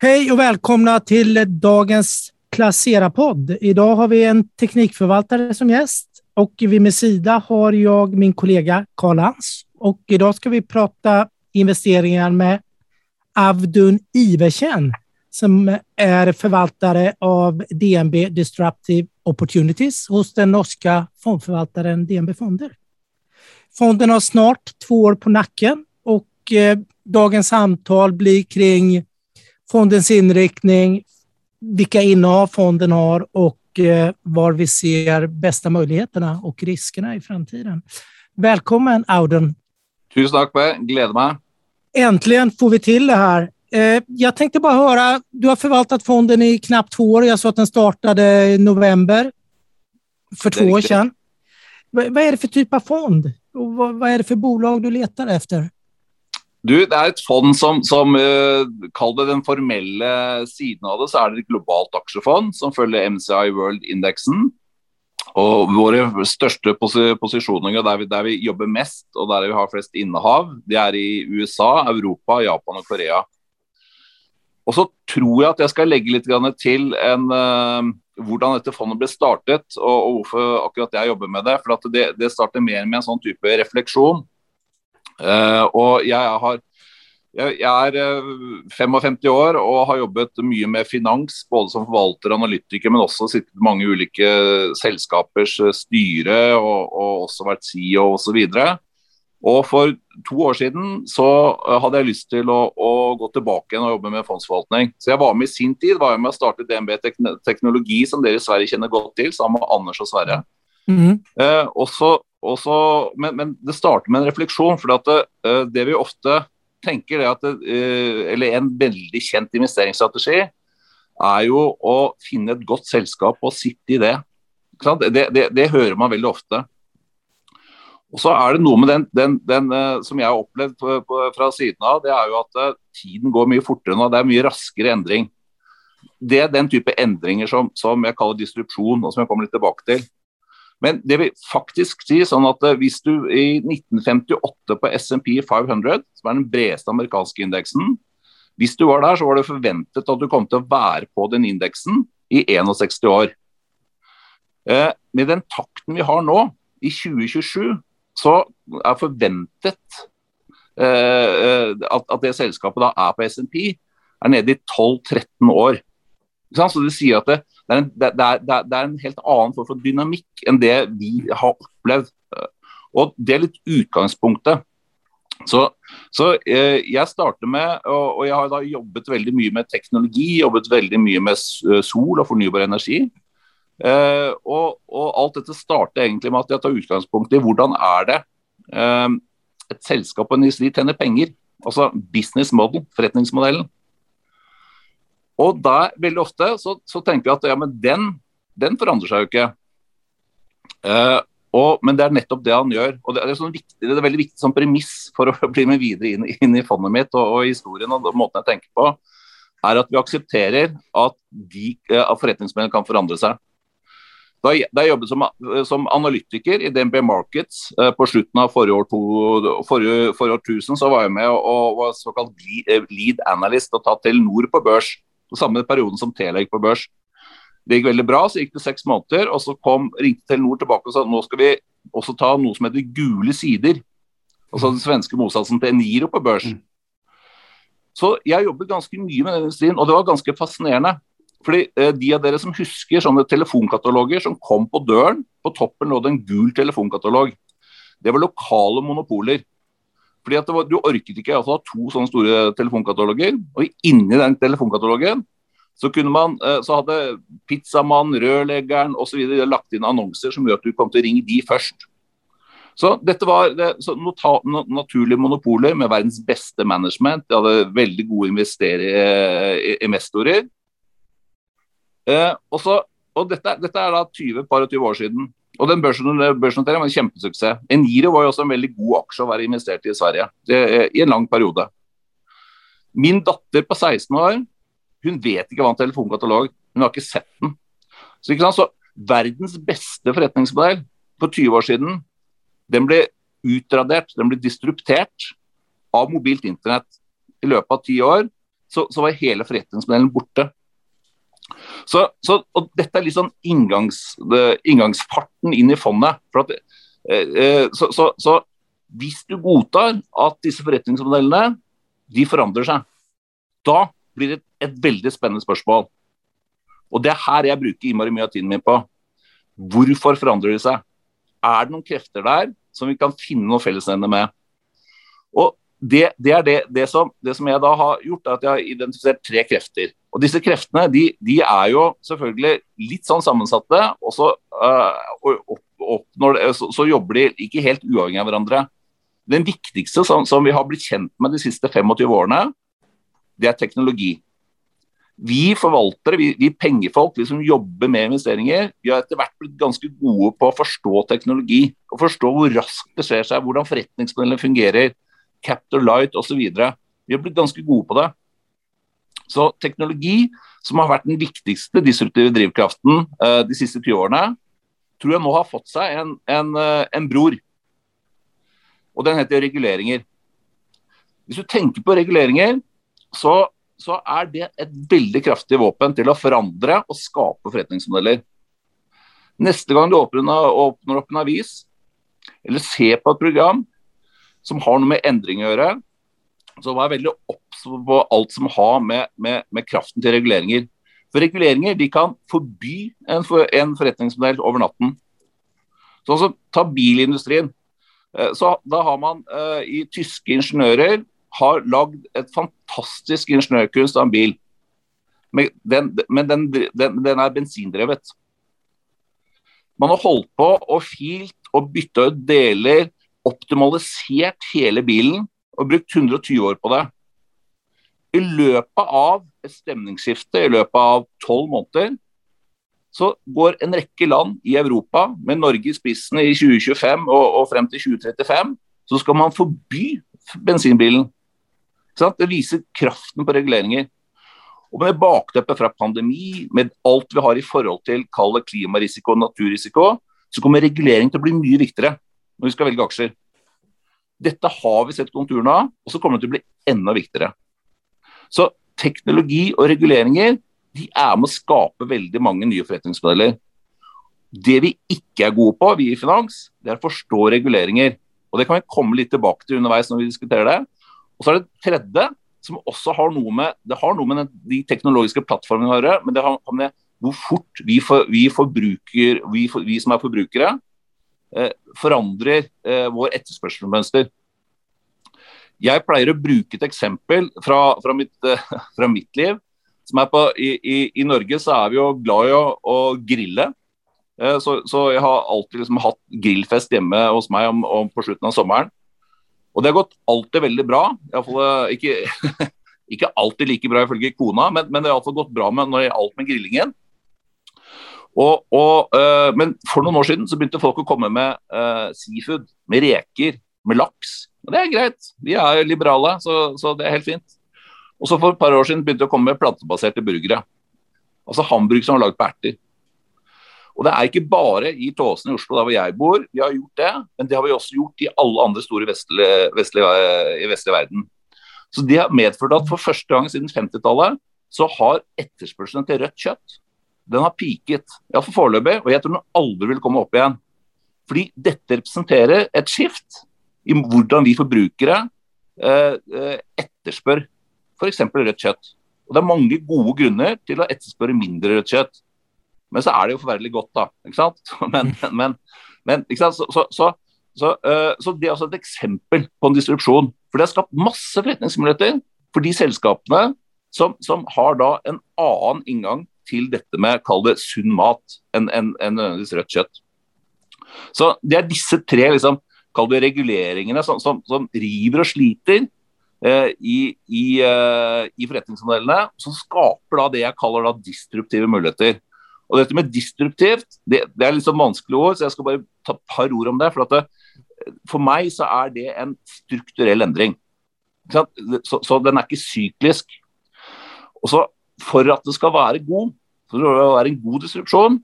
Hej och välkomna till dagens Placera-podd. Idag har vi en teknikförvaltare som gäst och vid min sida har jag min kollega Karl Hans. Och idag ska vi prata investeringar med Avdun Iversen som är förvaltare av DNB Disruptive Opportunities hos den norska fondförvaltaren DNB Fonder. Fonden har snart två år på nacken och eh, dagens samtal blir kring fondens inriktning, vilka innehav fonden har och eh, var vi ser bästa möjligheterna och riskerna i framtiden. Välkommen Auden. Tusen takk, Per. Gleder meg. Äntligen får vi till det här. Jeg jag tänkte bara höra, du har förvaltat fonden i knappt två år. Jag sa att den startade i november för två år sedan. Vad är det för typ av fond? Och vad är det för bolag du letar efter? Du, Det er et fond som, som uh, Kall det den formelle siden av det, så er det et globalt aksjefond som følger MCI World-indeksen. Og Våre største posisjoner der vi, der vi, jobber mest og der vi har flest innehav, det er i USA, Europa, Japan og Korea. Og så tror jeg at jeg skal legge litt til en, uh, hvordan dette fondet ble startet, og, og, hvorfor akkurat jeg jobber med det. For det, det starter mer med en sånn type refleksjon. Uh, og jeg har jeg, er 55 eh, år og har jobbet mye med finans, både som forvalter og analytiker, men også sittet i mange ulike selskapers styre og, og også vært CEO osv. Og For to år siden så eh, hadde jeg lyst til å, å, gå tilbake igjen og jobbe med fondsforvaltning. Så jeg var med i sin tid var jeg med å starte DNB Teknologi, som dere i Sverige kjenner godt til, sammen med Anders og Sverre. Mm -hmm. eh, også, også, men, men, det starter med en refleksjon. for det, eh, det vi ofte tenker, det at eh, eller en veldig kjent investeringsstrategi, er jo å finne et godt selskap og sitte i det. Det, det, det hører man veldig ofte. Og så er det noe med den, den, den uh, som jeg har opplevd fra siden av, det er jo at uh, tiden går mye fortere nå. Det er mye raskere endring. Det er den type endringer som, som, jeg kaller disrupsjon, og som jeg kommer litt tilbake til. Men det vil faktisk si sånn at uh, hvis du i 1958 på SMP 500, som er den bredeste amerikanske indeksen, hvis du var der, så var det forventet at du kom til å være på den indeksen i 61 år. med den takten vi har nå, i 2027 så er forventet eh, eh, at, at, det selskapet da er på SMP, er nede i 12-13 år. Så det sier at det, det, er en, det, er, det, er en, helt annen form for dynamikk enn det vi har opplevd. Og Det er litt utgangspunktet. Så, så eh, jeg starter med, og, jeg har da jobbet veldig mye med teknologi, jobbet veldig mye med sol og fornybar energi. Uh, og, og, alt dette starter egentlig med at jeg tar utgangspunkt i hvordan er det et selskap og en industri tjener penger. Altså business model, forretningsmodellen. Og da veldig ofte så, så tenker vi at ja, men den, den forandrer seg jo ikke. Uh, og, men det er nettopp det han gjør. og Det er, sånn viktig, det er veldig viktig som premiss for å bli med videre inn, inn i fondet mitt og, og historien og måten jeg tenker på, er at vi aksepterer at, de, at forretningsmenn kan forandre seg. Da jeg, jobbet som, som, analytiker i DNB Markets eh, på slutten av forrige, år to, forrige, forrige, årtusen, så var jeg med og, og var såkalt lead analyst og tatt Telenor på børs. På samme perioden som gikk på børs. Det gikk veldig bra, så gikk det seks måneder, og så kom, ringte Telenor tilbake og sa nå skal vi også ta noe som heter gule sider. Altså den svenske motsatsen til Eniro på børs. Mm. Så jeg jobbet ganske mye med den industrien, og det var ganske fascinerende. Fordi eh, De av dere som husker sånne telefonkataloger som kom på døren, på toppen lå det en gul telefonkatalog. Det var lokale monopoler. Fordi at var, Du orket ikke altså, ha to sånne store telefonkataloger. og Inni den telefonkatalogen så, man, eh, så hadde pizzamann, rørleggeren osv. lagt inn annonser som gjør at du kom til å ringe de først. Så dette var det, så nota, naturlige monopoler med verdens beste management. De hadde veldig gode eh, investorer. Eh, også, og dette, dette, er da 20, par og 20 år siden. Og den børsnoteringen var en kjempesuksess. Eniro var jo også en veldig god aksje å være investert i i Sverige i en lang periode. Min datter på 16 år hun vet ikke hva en telefonkatalog Hun har ikke sett den. Så, så Verdens beste forretningsmodell for 20 år siden den ble utradert, den ble distruptert av mobilt internett i løpet av ti år så, så var hele forretningsmodellen borte. Så, så, og Dette er litt sånn inngangs, inngangsfarten inn i fondet. At, eh, så, så, hvis du godtar at disse forretningsmodellene de forandrer seg, da blir det et veldig spennende spørsmål. Og Det er her jeg bruker innmari mye av tiden min på. Hvorfor forandrer de seg? Er det noen krefter der som vi kan finne noe fellesnevner med? Og det, det er det, det, som, det, som, jeg da har gjort, er at jeg har identifisert tre krefter. Og Disse kreftene de, de er jo selvfølgelig litt sånn sammensatte, og så, uh, og, oppnår, så, så, jobber de ikke helt uavhengig av hverandre. Den viktigste som, som, vi har blitt kjent med de siste 25 årene, det er teknologi. Vi forvaltere, vi, vi pengefolk, vi som jobber med investeringer, vi har etter hvert blitt ganske gode på å forstå teknologi. og Forstå hvor raskt det skjer seg, hvordan forretningsmodellene fungerer, Captor Light osv. Vi har blitt ganske gode på det. Så teknologi, som har vært den viktigste disruptive drivkraften uh, de siste 20 årene, tror jeg nå har fått seg en, en, uh, en bror. Og den heter reguleringer. Hvis du tenker på reguleringer, så, så, er det et veldig kraftig våpen til å forandre og skape forretningsmodeller. Neste gang du åpner, åpner opp en avis, eller ser på et program som har noe med endring å gjøre, så var jeg veldig obs på alt som har med, med, med, kraften til reguleringer. For reguleringer de kan forby en, for, en forretningsmodell over natten. Sånn som Ta bilindustrien. Eh, så Da har man uh, i tyske ingeniører har lagd et fantastisk ingeniørkunst av en bil. Men, den, den, den, den, er bensindrevet. Man har holdt på og filt og bytta ut deler, optimalisert hele bilen og brukt 120 år på det. I løpet av et stemningsskifte, i løpet av tolv måneder, så går en rekke land i Europa, med Norge i spissen i 2025 og, og frem til 2035, så skal man forby bensinbilen. Det viser kraften på reguleringer. Og Med bakteppet fra pandemi, med alt vi har i forhold til kalde klimarisiko og naturrisiko, så kommer regulering til å bli mye viktigere når vi skal velge aksjer. Dette har vi sett konturene av, og så kommer det til å bli enda viktigere. Så teknologi og reguleringer de er med å skape veldig mange nye forretningsmodeller. Det vi ikke er gode på, vi i finans, det er å forstå reguleringer. Og Det kan vi komme litt tilbake til underveis når vi diskuterer det. Og så er det tredje, som også har noe med det har noe med de teknologiske plattformene å gjøre, men det har med hvor fort vi, for, vi, forbruker, vi, for, vi som er forbrukere, forandrer eh, vår etterspørselmønster. Jeg pleier å bruke et eksempel fra, fra, mitt, eh, fra mitt, liv. på, i, i, i, Norge så er vi jo glad i å, å grille. Så, så, jeg har alltid liksom hatt grillfest hjemme hos meg om, om på slutten av sommeren. Og det har gått alltid veldig bra. Iallfall ikke, ikke, alltid like bra ifølge kona, men, men det har gått bra med, når det gjaldt med grillingen. Og, og, uh, men for noen år siden så begynte folk å komme med uh, seafood, med reker, med laks. Og det er greit, vi er liberale, så, så, det er helt fint. Og så for et par år siden begynte det å komme med plantebaserte burgere. Altså hamburg som var lagd på erter. Og det er ikke bare i Tåsen i Oslo, der hvor jeg bor, vi har gjort det. Men det har vi også gjort i alle andre store vestlige, vestlige, i vestlige verden. Så det har medført at for første gang siden 50-tallet så har etterspørselen til rødt kjøtt den har peaket. Iallfall foreløpig, og jeg tror den aldri vil komme opp igjen. Fordi dette representerer et skift i hvordan vi forbrukere eh, eh etterspør f.eks. rødt kjøtt. Og Det er mange gode grunner til å etterspørre mindre rødt kjøtt. Men så er det jo forferdelig godt, da. ikke sant? Men, men, men ikke sant? Så, så, så, så, øh, så det er altså et eksempel på en disrupsjon. For det har skapt masse forretningsmuligheter for de selskapene som, som har da en annen inngang til dette med kall det sunn mat enn en, en, nødvendigvis rødt kjøtt. Så Det er disse tre liksom, kall det reguleringene som, som, som river og sliter eh, i, i, eh, i, forretningsmodellene, som skaper da det jeg kaller da disruptive muligheter. Og dette med disruptivt, det, det er sånn vanskelige ord, så jeg skal bare ta et par ord om det. For, det, for meg så er det en strukturell endring. Så, så, den er ikke syklisk. Og så For at det skal være god, for det skal være en god distruksjon,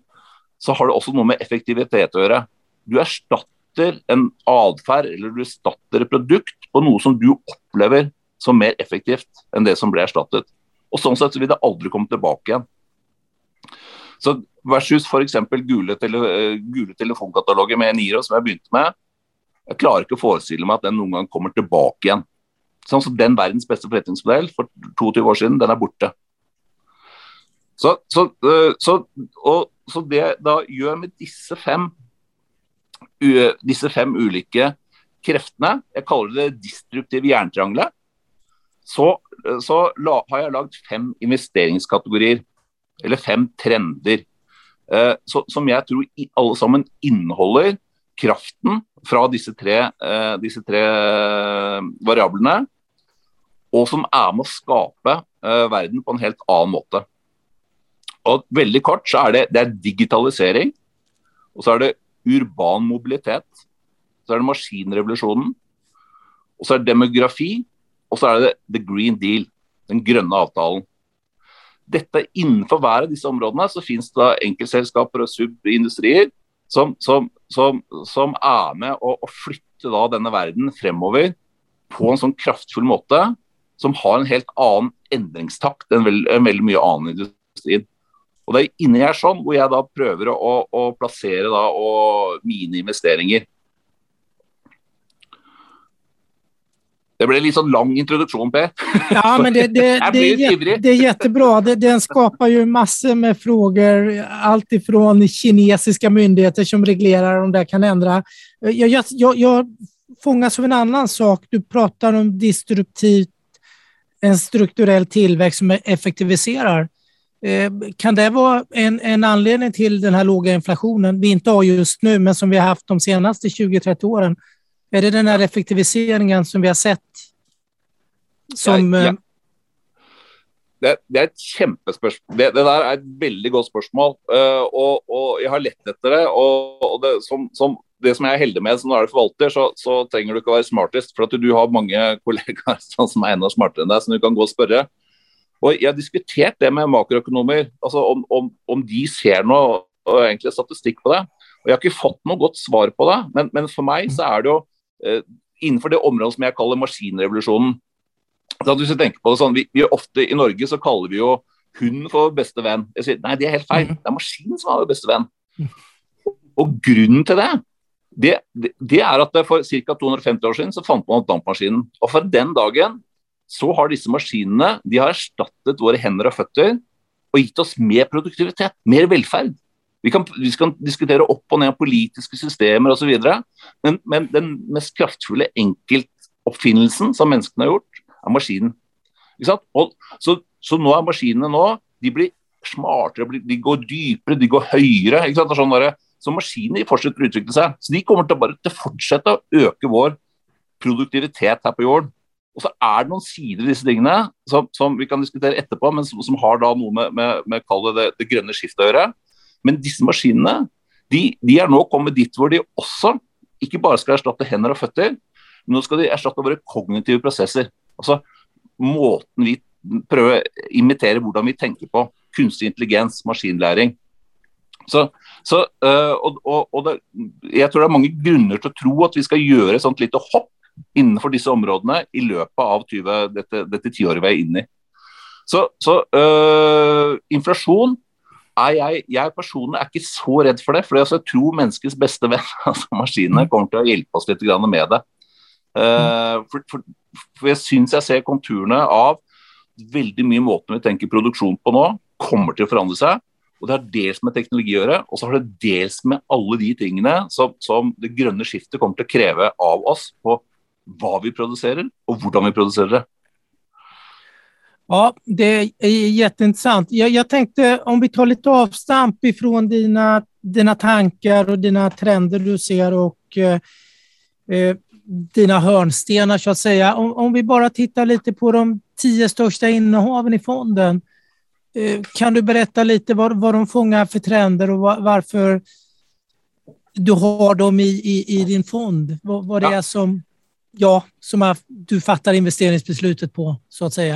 så har det også noe med effektivitet å gjøre. Du erstatter en atferd eller du erstatter et produkt på noe som du opplever som mer effektivt enn det som ble erstattet. Og sånn sett så vil det aldri komme tilbake igjen. Så Versus f.eks. Gule, tele, eh, gule telefonkataloger med Niro, som jeg begynte med. Jeg klarer ikke å forestille meg at den noen gang kommer tilbake igjen. Sånn som Den verdens beste forretningsmodell for 22 år siden, den er borte. Så, så, eh, så, og, så det da gjør med disse fem, disse fem ulike kreftene, jeg kaller det destruktive jerntriangelet, så, så la, har jeg lagd fem investeringskategorier. Eller fem trender. Eh, så, som jeg tror i, alle sammen inneholder kraften fra disse tre, eh, disse tre variablene. Og som er med å skape eh, verden på en helt annen måte. Og Veldig kort så er det, det er digitalisering. Og så er det urban mobilitet. Så er det maskinrevolusjonen. Og så er det demografi. Og så er det The Green Deal, den grønne avtalen. Dette Innenfor hver av disse områdene så finnes det enkeltselskaper og subindustrier som, som, som, som, er med å, å flytte da denne verden fremover på en sånn kraftfull måte, som har en helt annen endringstakt enn veld, veldig mye annen industri. Og Det er inni her sånn hvor jeg da prøver å, å plassere da, mine investeringer. Det ble litt sånn lang introduksjon, Per. Ja, men det, det, det, det er jättebra. Den skapar jo masse med frågor. Allt ifrån kinesiske myndigheter som reglerer om det kan ändra. Jeg, jeg, jeg, jeg fångas av en annen sak. Du pratar om disruptivt, en strukturell tillväxt som effektiviserar. Eh, kan det vara en, en anledning till den här låga inflationen vi inte har just nu, men som vi har haft de senaste 20-30 åren? Er det den effektiviseringen som vi har sett? Som ja, ja. Eh, det, det, er et kjempespørsmål. Det, det, der er et veldig godt spørsmål. Uh, og, og, jeg har lett etter det. Og, og det, som, som, det, som, jeg er heldig med som er forvalter, så, så, trenger du ikke å være smartest. For at du har mange kollegaer som er enda smartere enn deg, som du kan gå og spørre. Og Jeg har diskutert det med makroøkonomer, altså om, om, om de ser noe egentlig statistikk på det. Og Jeg har ikke fått noe godt svar på det, men, men for meg så er det jo Eh, innenfor det området som jeg kaller maskinrevolusjonen. Så hvis du tenker på det sånn, vi, vi ofte I Norge så kaller vi jo hunden for beste venn. Jeg sier, Nei, det er helt feil. Mhm. Det er maskinen som er vår beste venn. Og grunnen til det, det, det er at for ca. 250 år siden så fant man opp dampmaskinen. Og fra den dagen så har disse maskinene de har erstattet våre hender og føtter og gitt oss mer produktivitet, mer velferd. Vi kan, vi kan diskutere opp og ned politiske systemer osv., men, men den mest kraftfulle enkeltoppfinnelsen som menneskene har gjort, er maskinen. Og, så, så, nå er maskinene nå, de blir smartere, de går dypere, de går høyere. Sånn der, så maskinene fortsetter å utvikle seg. Så de kommer til bare til å fortsette å øke vår produktivitet her på jorden. Og så er det noen sider i disse tingene som, som vi kan diskutere etterpå, men som, som har da noe med, med, med det, det, grønne skiftet å gjøre. Men disse maskinene de, de, er nå kommet dit hvor de også ikke bare skal erstatte hender og føtter, men nå skal de erstatte våre kognitive prosesser. Altså måten vi prøver å imitere hvordan vi tenker på. Kunstig intelligens, maskinlæring. Så, så øh, og, og, og det, Jeg tror det er mange grunner til å tro at vi skal gjøre et sånt lite hopp innenfor disse områdene i løpet av 20, dette, dette tiåret vi er inne i. Så, så øh, inflasjon er jeg, jeg, personlig er ikke så redd for det. For jeg tror menneskets beste venn, altså maskinene, mm. kommer til å hjelpe oss litt med det. Uh, for, for, for, jeg syns jeg ser konturene av veldig mye måten vi tenker produksjon på nå, kommer til å forandre seg. Og Det har dels med teknologi å gjøre, og så har det dels med alle de tingene som, som det grønne skiftet kommer til å kreve av oss på hva vi produserer, og hvordan vi produserer det. Ja, det er kjempeinteressant. Jeg, jeg, tenkte om vi tar litt avstamp fra dina, tanker og och dina trender du ser og eh, dine dina hörnstenar så att säga. Om, om, vi bare tittar lite på de tio største innehaven i fonden. Eh, kan du berätta lite hva, vad de fångar for trender og varför du har dem i, i, i din fond? Hva, vad det ja. är som, ja, som er, du fatter investeringsbeslutet på, så å si.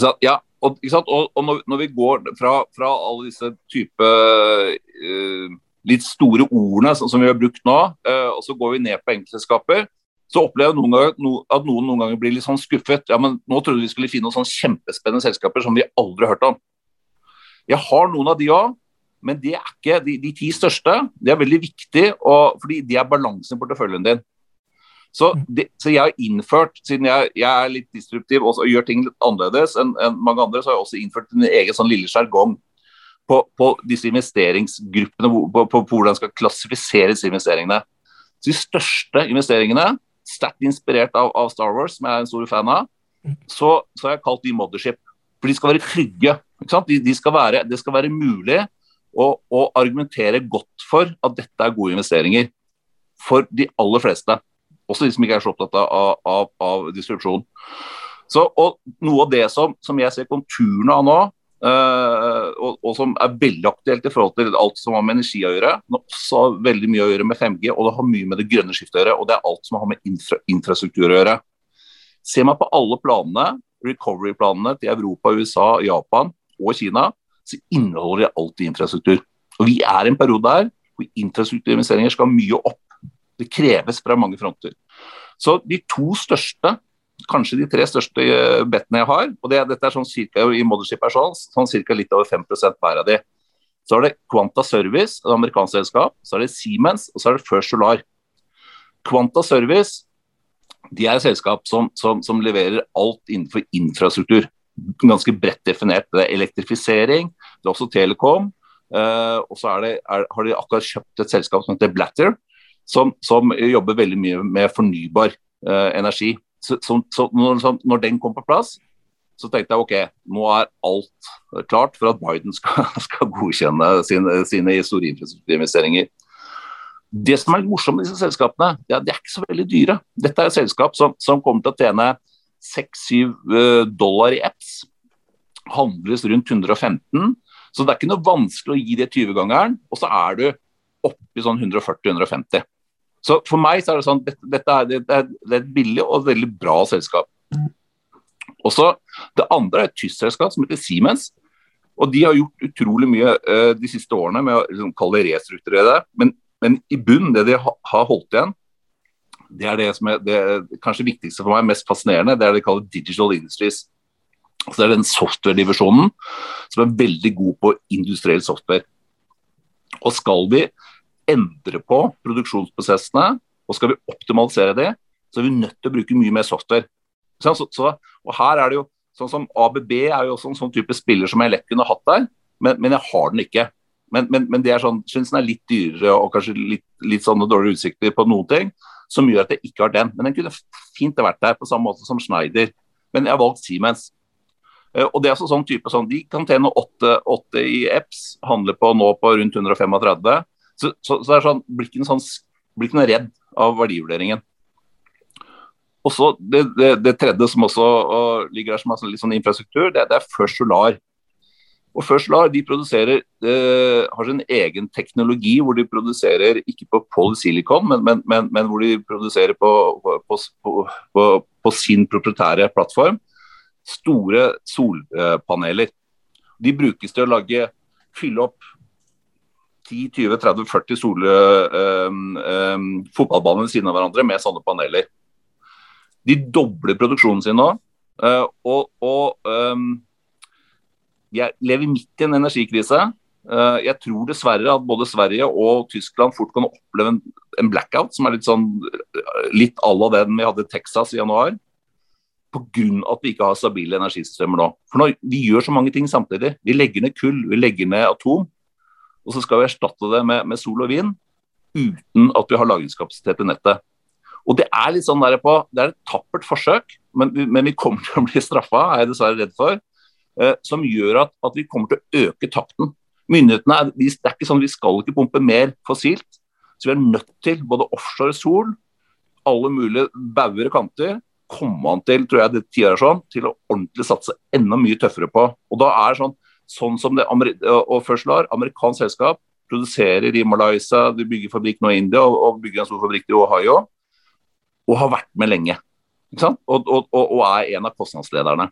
Sant? Ja, og, og, og når, når, vi går fra, fra alle disse type uh, litt store ordene som, som, vi har brukt nå, uh, og så går vi ned på enkeltselskaper, så opplever jeg noen ganger, at noen noen ganger blir litt sånn skuffet. Ja, men nå trodde vi skulle finne noen sånn kjempespennende selskaper som vi aldri har hørt om. Jeg har noen av de òg, men de er ikke de, de, ti største. De er veldig viktige, og, fordi de er balansen i porteføljen din. Så, det, så, jeg har innført, siden jeg, jeg er litt disruptiv og, gjør ting litt annerledes enn en mange andre, så har jeg også innført min egen sånn lille sjargong på, på, disse investeringsgruppene, på, på, på hvordan skal klassifisere disse investeringene. Så De største investeringene, sterkt inspirert av, av, Star Wars, som jeg er en stor fan av, så, så har jeg kalt de Mothership. For de skal være trygge. De, de skal være, det skal være mulig å, å, argumentere godt for at dette er gode investeringer. For de aller fleste. Også de som ikke er så opptatt av, av, av distribusjon. Så, og Noe av det som, som jeg ser konturene av nå, Uh, og, og, som er veldig aktuelt i forhold til alt som har med energi å gjøre. Men også veldig mye å gjøre med 5G, og det har mye med det grønne skiftet å gjøre. Og det er alt som har med infra infrastruktur å gjøre. Ser man på alle planene, recovery-planene til Europa, USA, Japan og Kina, så inneholder det alltid infrastruktur. Og Vi er i en periode der hvor infrastrukturinvesteringer skal mye opp. Det kreves fra mange fronter. Så de to største kanskje de tre største eh, bettene jeg har. og det, dette er sånn cirka, I Mothership er sånn, sånn cirka litt over 5 hver av de. Så er det Quanta Service, et amerikansk selskap. Så er det Siemens, og så er det First Solar. Quanta Service de er et selskap som, som, som leverer alt innenfor infrastruktur. Ganske bredt definert. Det er elektrifisering, det er også telekom. Uh, og så er det, er, har de akkurat kjøpt et selskap som heter Blatter, som, som jobber veldig mye med fornybar eh, energi så, så, når, når, den kom på plass, så tenkte jeg ok, nå er alt klart for at Biden skal, skal godkjenne sine, sine store infrastrukturinvesteringer. Det som er litt morsomt med disse selskapene, det er, de er ikke så veldig dyre. Dette er et selskap som, som kommer til å tjene 6-7 eh, dollar i apps. Handles rundt 115. Så det er ikke noe vanskelig å gi det 20-gangeren, og så er du oppe i sånn 140-150. Så for meg så er det sånn dette, dette er, det, det er et billig og veldig bra selskap. Og så Det andre er et tysk selskap som heter Siemens. og De har gjort utrolig mye uh, de siste årene med å liksom, kalle det restrukturere. Men, men, i bunnen, det de ha, har holdt igjen, det er det som er det kanskje viktigste for meg, mest fascinerende, det er det de kaller digital industries. Så Det er den software-divisjonen som er veldig god på industriell software. Og skal vi endre på produksjonsprosessene, og skal vi optimalisere det, så er vi nødt til å bruke mye mer software. Så, så, og her er det jo sånn som ABB er jo også en sånn type spiller som jeg lett kunne hatt der, men, men jeg har den ikke. Men, men, men det er sånn, synes den er litt dyrere og kanskje litt, litt sånne dårligere utsikter på noen ting, som gjør at jeg ikke har den. Men den kunne fint vært der på samme måte som Schneider. Men jeg har valgt Siemens. Eh, og det er sånn type sånn, De kan tjene 8, i EPS, handler på nå på rundt 135. Så, så, så det er sånn, blir ikke, sånn, blir ikke noe redd av verdivurderingen. Og så det, det, det, tredje som også ligger der som er sånn litt sånn infrastruktur, det, det er First Solar. Og First Solar de produserer, eh, har sin egen teknologi hvor de produserer ikke på polysilicon, men, men, men, men hvor de produserer på, på, på, på sin proprietære plattform store solpaneler. De brukes til å lage, fylle opp 10-20-30-40 sole fotballbaner ved siden av hverandre med sånne paneler. De dobler produksjonen sin nå. Uh, og, og um, jeg lever midt i en energikrise. Uh, jeg tror dessverre at både Sverige og Tyskland fort kan oppleve en, en blackout som er litt sånn litt à la den vi hadde i Texas i januar. Pga. at vi ikke har stabile energisystemer nå. For nå, Vi gjør så mange ting samtidig. Vi legger ned kull, vi legger ned atom. Og så skal vi erstatte det med, med sol og vind uten at vi har lagringskapasitet i nettet. Og Det er litt sånn der på, det er et tappert forsøk, men, men vi kommer til å bli straffa, er jeg dessverre redd for. Eh, som gjør at, at, vi kommer til å øke takten. Myndighetene er, det er ikke sånn Vi skal ikke pumpe mer fossilt. Så vi er nødt til både offshore sol, alle mulige bauger kanter, komme an til tror jeg det er sånn, til å ordentlig satse enda mye tøffere på. Og da er det sånn sånn som det og først lar amerikansk selskap produserer i Malaysia, de bygger fabrikk nå i India og, og bygger en stor fabrikk i Ohio, og har vært med lenge. Og, og, og, er en av kostnadslederne.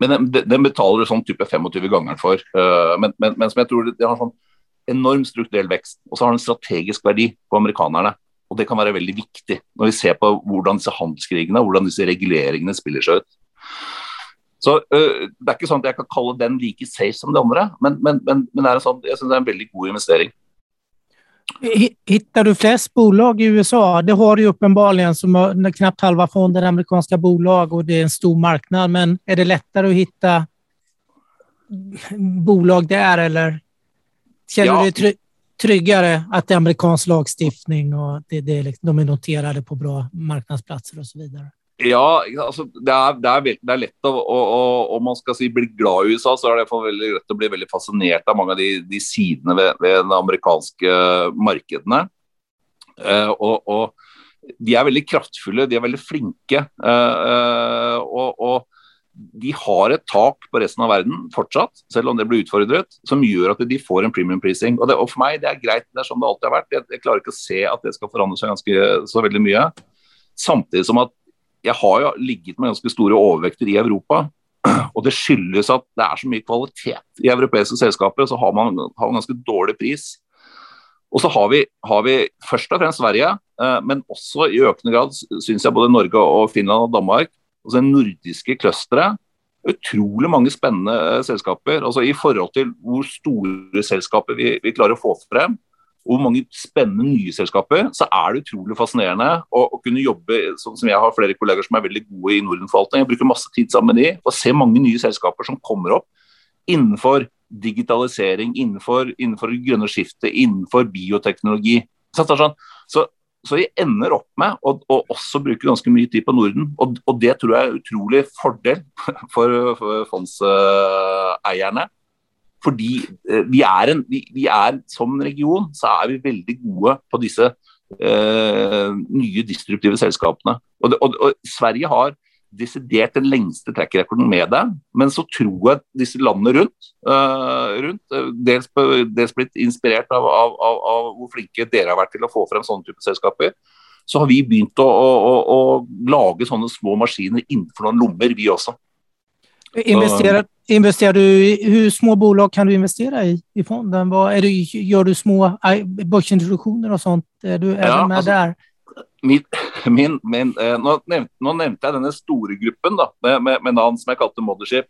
Men den, den betaler du sånn type 25 ganger for. Uh, men, men, men, som jeg tror det, det har sånn enorm strukturell vekst, og så har den strategisk verdi på amerikanerne. Og det kan være veldig viktig når vi ser på hvordan disse handelskrigene hvordan disse reguleringene spiller seg ut. Så uh, Det er ikke sånn at jeg kan kalle den like safe som de andre, men, men, men, men sånn, jeg synes det er en veldig god investering. Hittar du flest bolag i USA? Det har du uppenbarligen som knappt halva fonden amerikanske bolag og det er en stor marknad. Men er det lettere å hitta bolag der, eller känner ja. du dig tryggare att det är amerikansk lagstiftning og det, det, liksom, de är noterade på bra marknadsplatser och så vidare? Ja, altså, det, er, det, er det, er, lett å, Om man skal si bli glad i USA, så er det veldig lett å bli veldig fascinert av mange av de, de sidene ved, ved, de amerikanske markedene. Eh, og, og, De er veldig kraftfulle, de er veldig flinke. Uh, uh, og, og, de har et tak på resten av verden fortsatt, selv om det blir utfordret, som gjør at de får en premium prising. Og, og For meg det er greit, det er sånn det alltid har vært. Jeg, jeg klarer ikke å se at det skal forandre seg ganske så veldig mye. Samtidig som at jeg har jo ligget med ganske store overvekter i Europa. Og det skyldes at det er så mye kvalitet i europeiske selskaper, så har man, har man ganske dårlig pris. Og så har vi, har vi, først og fremst Sverige, eh, men også i økende grad syns jeg både Norge og Finland og Danmark, altså det nordiske clusteret, utrolig mange spennende eh, selskaper. altså I forhold til hvor store selskaper vi, vi klarer å få frem, hvor mange spennende nye selskaper, så er det utrolig fascinerende å, å, kunne jobbe sånn som jeg har flere kolleger som er veldig gode i Nordenforvaltning. Jeg bruker masse tid sammen med de, og ser mange nye selskaper som kommer opp innenfor digitalisering, innenfor, innenfor grønne skiftet, innenfor bioteknologi. Så, så, så vi ender opp med å, å, også bruke ganske mye tid på Norden, og, og det tror jeg er utrolig fordel for, for fondseierne. Fordi eh, vi er, en, vi, vi er, som region så er vi veldig gode på disse eh, nye distruktive selskapene. Og, det, og, og, Sverige har desidert den lengste trekkrekorden med det. Men så tror jeg disse landene rundt, eh, rundt eh, dels, dels, blitt inspirert av, av, av, av, hvor flinke dere har vært til å få frem sånne typer selskaper, så har vi begynt å, å, å lage sånne små maskiner innenfor noen lommer, vi også. Investerer, investerar du, hur små bolag kan du investera i, i fonden? Vad, är du, gör du små börsintroduktioner och sånt? Är du ja, med altså, der? Min, min, min, eh, nå, nevnte, nå, nevnte, jeg denne store gruppen da, med, med, navn som jeg kalte Mothership.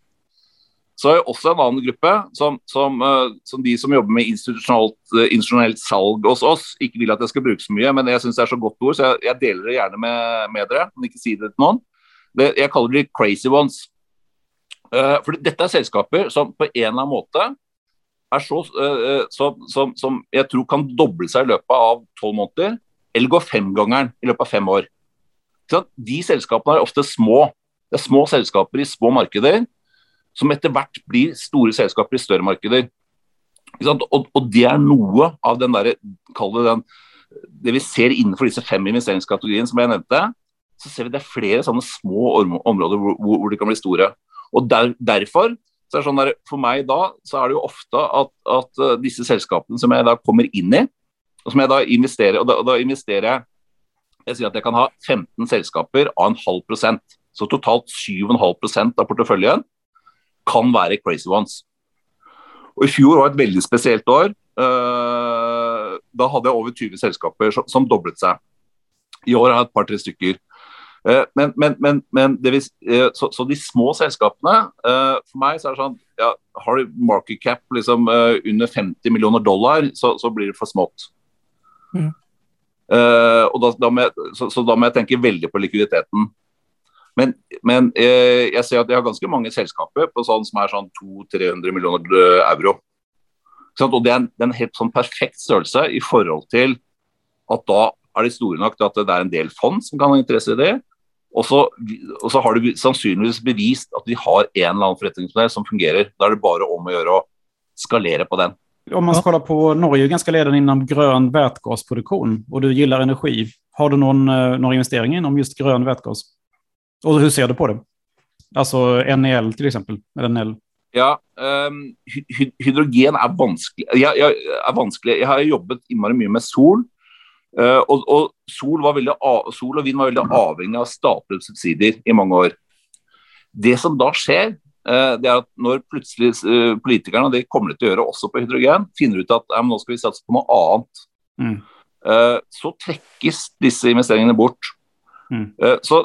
Så har jeg også en annen gruppe som, som, eh, som de som jobber med institusjonelt, eh, institusjonelt, salg hos oss, ikke vil at jeg skal bruke så mye, men jeg syns det er så godt ord, så jeg, jeg deler det gjerne med, med dere. Men ikke si det til noen. Det, jeg kaller de crazy ones. Uh, for dette er selskaper som på en eller annen måte er så, uh, som, som, som, jeg tror kan doble seg i løpet av tolv måneder, eller gå femgangeren i løpet av fem år. De selskapene er ofte små. Det er små selskaper i små markeder som etter hvert blir store selskaper i større markeder. Og, og, det er noe av den der, det, den, det vi ser innenfor disse fem investeringskategoriene som jeg nevnte. Så ser vi det er flere sånne små områder hvor, hvor de kan bli store. Og der, Derfor så er det sånn der, For meg da så er det jo ofte at, at uh, disse selskapene som jeg da kommer inn i, og som jeg da investerer og da, og da investerer jeg jeg sier at jeg kan ha 15 selskaper av en halv prosent. Så totalt 7,5% av porteføljen kan være crazy ones. Og I fjor var et veldig spesielt år. Uh, da hadde jeg over 20 selskaper som doblet seg. I år har jeg et par-tre stykker. Eh, men, men, men, men vil, eh, så, så, de små selskapene eh, For meg så er det sånn ja, Har du market cap liksom, under 50 millioner dollar, så, så blir det for smått. Mm. Uh, og da, da jeg, så, så, da må jeg tenke veldig på likviditeten. Men, men uh, jeg ser at jeg har ganske mange selskaper på sånn som er sånn 200-300 millioner euro. Og det er, en, det er en helt sånn perfekt størrelse i forhold til at da er de store nok til at det er en del fond som kan ha interesse i det. Og så, og så, har du sannsynligvis bevist at de har en eller annen forretningsmodell som fungerer. Da er det bare om å gjøre å skalere på den. Om man kollar på Norge, er ganske ledende innen grønn vätgasproduktion og du gillar energi. Har du noen, noen investeringer innom just grønn vätgas? Og hvordan ser du på det? Altså NEL til eksempel. eller NEL? Ja, um, hydrogen er vanskelig. Jeg, jeg, er vanskelig. jeg har jobbet innmari mye med sol. Uh, og, og sol, veldig, sol, og vind var veldig avhengig av statlige subsidier i mange år. Det som da skjer, uh, det er at når plutselig uh, politikerne, og det kommer de til å gjøre også på hydrogen, finner ut at nå skal vi satse på noe annet. Mm. så trekkes disse investeringene bort. Mm. Så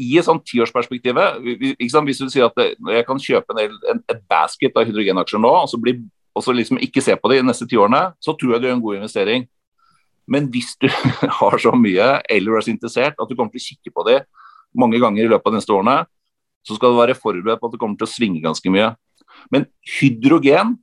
i et sånn tiårsperspektiv Hvis du sier at jeg kan kjøpe en, en, et basket av hydrogenaksjer nå, og så, bli, og så liksom ikke se på det de neste ti årene, så tror jeg det gjør en god investering. Men hvis du har så mye, eller er så interessert at du kommer til å kikke på det mange ganger i løpet av de neste årene, så skal du være forberedt på at det kommer til å svinge ganske mye. Men hydrogen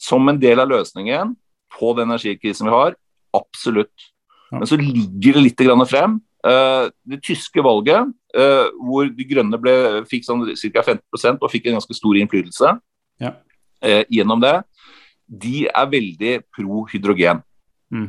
som en del av løsningen på den energikrisen vi har, absolutt. Men så ligger det litt frem. Uh, det tyske valget, uh, hvor De grønne ble, fikk sånn ca. 15% og fikk en ganske stor innflytelse ja. uh, gjennom det, de er veldig pro hydrogen. Mm.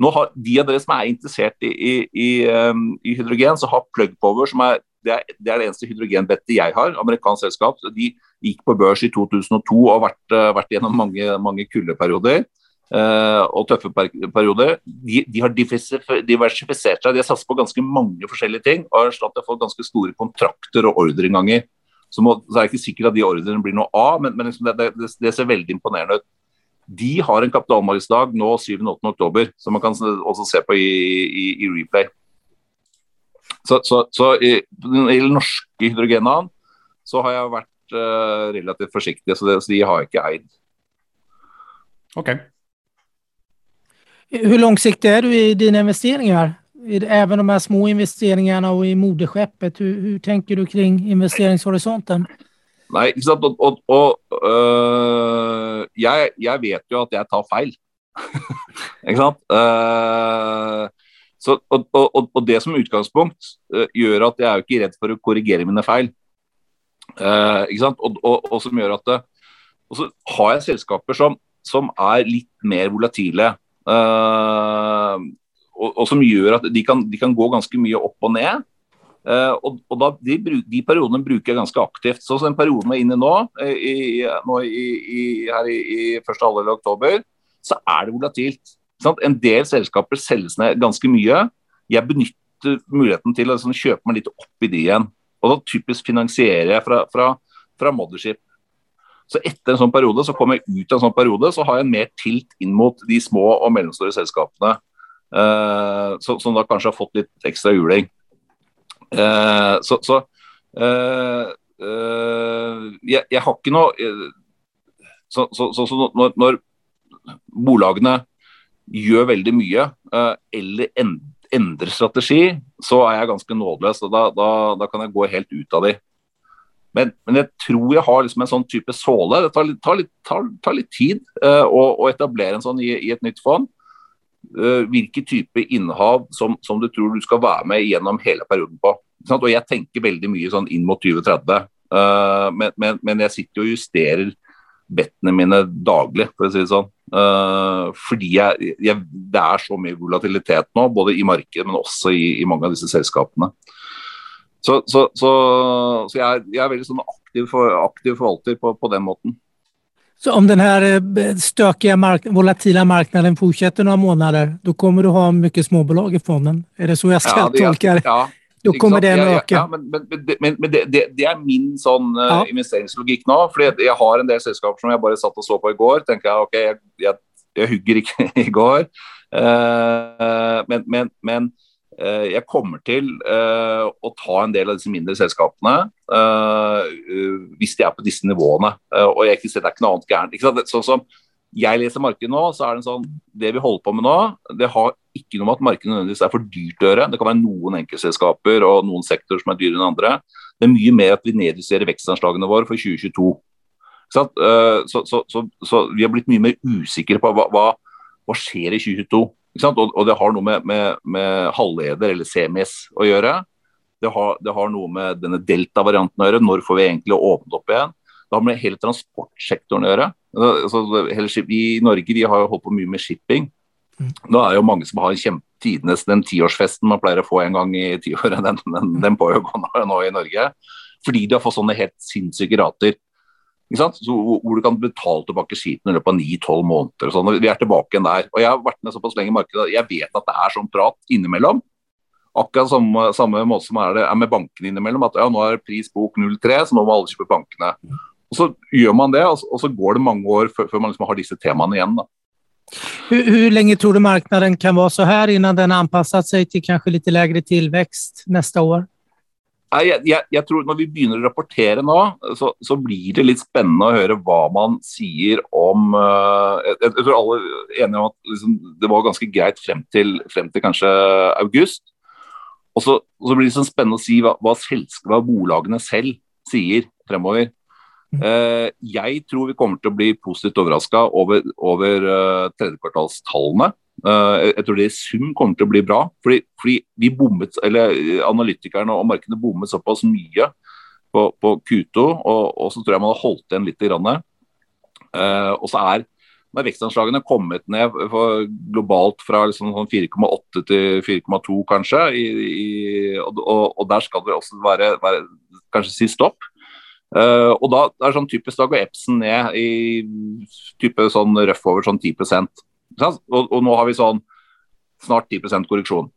Nå har De av dere som er interessert i, i, i, um, i hydrogen, så har Plug Power, som er det, er det, er det eneste hydrogenbettet jeg har, amerikansk selskap. De gikk på børs i 2002 og har vært, uh, vært gjennom mange, mange kuldeperioder. Uh, og tøffe perioder. De, de, har diversifisert seg. De har satset på ganske mange forskjellige ting og har slått fått ganske store kontrakter og ordreinnganger. Så, må, så er det ikke sikkert at de ordrene blir noe av, men, men liksom det, det, det, ser veldig imponerende ut. De har en kapitalmarkedsdag nå 7.-8. oktober, som man kan også se på i, i, i replay. Så, så, så i, i den norske hydrogenene, så har jeg vært uh, relativt forsiktig, så, det, så de har jeg ikke eid. Ok. Hvor langsiktig er du i dine investeringer? Även de her små investeringene og i moderskeppet, hvordan tenker du kring investeringshorisonten? Nei, ikke sant. Og, og, og øh, jeg, jeg, vet jo at jeg tar feil. ikke sant. Uh, så, og, og, det som utgangspunkt uh, gjør at jeg er jo ikke redd for å korrigere mine feil. Uh, ikke sant. Og, som gjør at det, Og så har jeg selskaper som, som er litt mer volatile. og, som gjør at de kan, de kan gå ganske mye opp og ned. Uh, og, og da, de, de, periodene bruker jeg ganske aktivt. Så den perioden vi er inne nå, eh, i, nå i, i, her i, første halvdel av oktober, så er det volatilt. En del selskaper selges ned ganske mye. Jeg benytter muligheten til å liksom, kjøpe meg litt opp i de igjen. Og da typisk finansierer jeg fra, fra, fra Mothership. Så etter en sånn periode, så kommer jeg ut av en sånn periode, så har jeg mer tilt inn mot de små og mellomstore selskapene. Uh, som, som da kanskje har fått litt ekstra juling. Uh, så, så eh, uh, jeg, jeg, har ikke noe Så, så, så når, når, bolagene gjør veldig mye eller endrer strategi, så er jeg ganske nådeløs. og Da, da, da kan jeg gå helt ut av de. Men, men, jeg tror jeg har liksom en sånn type såle. Det tar, tar, tar, tar litt, tid å, å, etablere en sånn i, i et nytt fond. Uh, hvilke type innehav som, som, du tror du skal være med gjennom hele perioden på. Og jeg tenker veldig mye sånn inn mot 2030. Uh, eh, men, men, men, jeg sitter og justerer bettene mine daglig, for å si det sånn. Uh, fordi jeg, jeg, det er så mye volatilitet nå, både i markedet, men også i, i mange av disse selskapene. Så, så, så, så jeg, jeg, er veldig sånn aktiv, aktiv forvalter på, på, den måten. Så om den her eh, stökiga mark volatila marknaden fortsetter noen måneder, da kommer du ha mye småbolag i fonden? Er det så jeg skal ja, tolke det? Ja, da kommer det å øke. Ja, men, men, men, men det, det, det, er min sånn uh, ja. investeringslogikk nå. fordi jeg har en del selskaper som jeg bare satt og så på i går. tenker jeg, ok, jeg, jeg, jeg hugger ikke i går. Uh, men, uh, jeg kommer til å ta en del av disse mindre selskapene hvis de er på disse nivåene. og jeg ikke ser det er ikke noe annet gærent. Sånn som jeg leser markedet nå, så er det sånn Det vi holder på med nå, det har ikke noe med at markedet nødvendigvis er for dyrt å gjøre. Det kan være noen enkeltselskaper og noen sektorer som er dyrere enn andre. Det er mye mer at vi nedjusterer vekstanslagene våre for 2022. Eh, så, så, så, så, vi har blitt mye mer usikre på hva, hva, hva skjer i 2022. Og, og, det har noe med, med, med halvleder eller semis å gjøre. Det har, det har noe med denne delta-varianten å gjøre. Når får vi egentlig åpnet opp igjen? Det har med hele transportsektoren å gjøre. Altså, vi I Norge vi har jo holdt på mye med shipping. Mm. Nå er jo mange som har tidenes den tiårsfesten man pleier å få en gang i tiåret. Den, den, den pågår nå i Norge. Fordi de har fått sånne helt sinnssyke rater. Så, hvor du kan betale tilbake skiten i løpet av 9-12 måneder. Sånn. Vi er tilbake igjen der. Og Jeg har vært med såpass lenge i markedet jeg vet at det er sånn prat innimellom. Akkurat samme, samme måte som er det er med bankene innimellom. At ja, nå er pris bok 03, så nå må alle kjøpe bankene. Og Så gjør man det, og så, går det mange år før, før man liksom har disse temaene igjen. da. Hur, hur tror du marknaden kan vara så här innan den anpassat sig til kanskje litt lägre tillväxt neste år? Jeg, jeg, jeg, tror Når vi begynner å rapportere nå, så, så, blir det litt spennende å høre hva man sier om uh, jeg, jeg, tror alle er enige om at liksom, det var ganske greit frem til, frem til kanskje august. Og så, og så, blir det sånn spennende å si hva, hva, hva bolagene selv sier fremover. Uh, jeg tror vi kommer til å bli positivt overraska over, over uh, tredjekvartalstallene. Uh, jeg tror det i sum kommer til å bli bra. Fordi, fordi vi bommet, eller Analytikerne og markedet bommet såpass mye på, på Q2, og, og, så tror jeg man har holdt igjen litt. Grann. og så er når vekstanslagene kommet ned globalt fra liksom 4,8 sånn til 4,2 kanskje, i, i, og, og, der skal det også være, være kanskje si stopp. Uh, og da er sånn typisk da går Epson ned i type sånn røff over sånn 10 og, og, nå har vi sånn snart 10 korreksjon.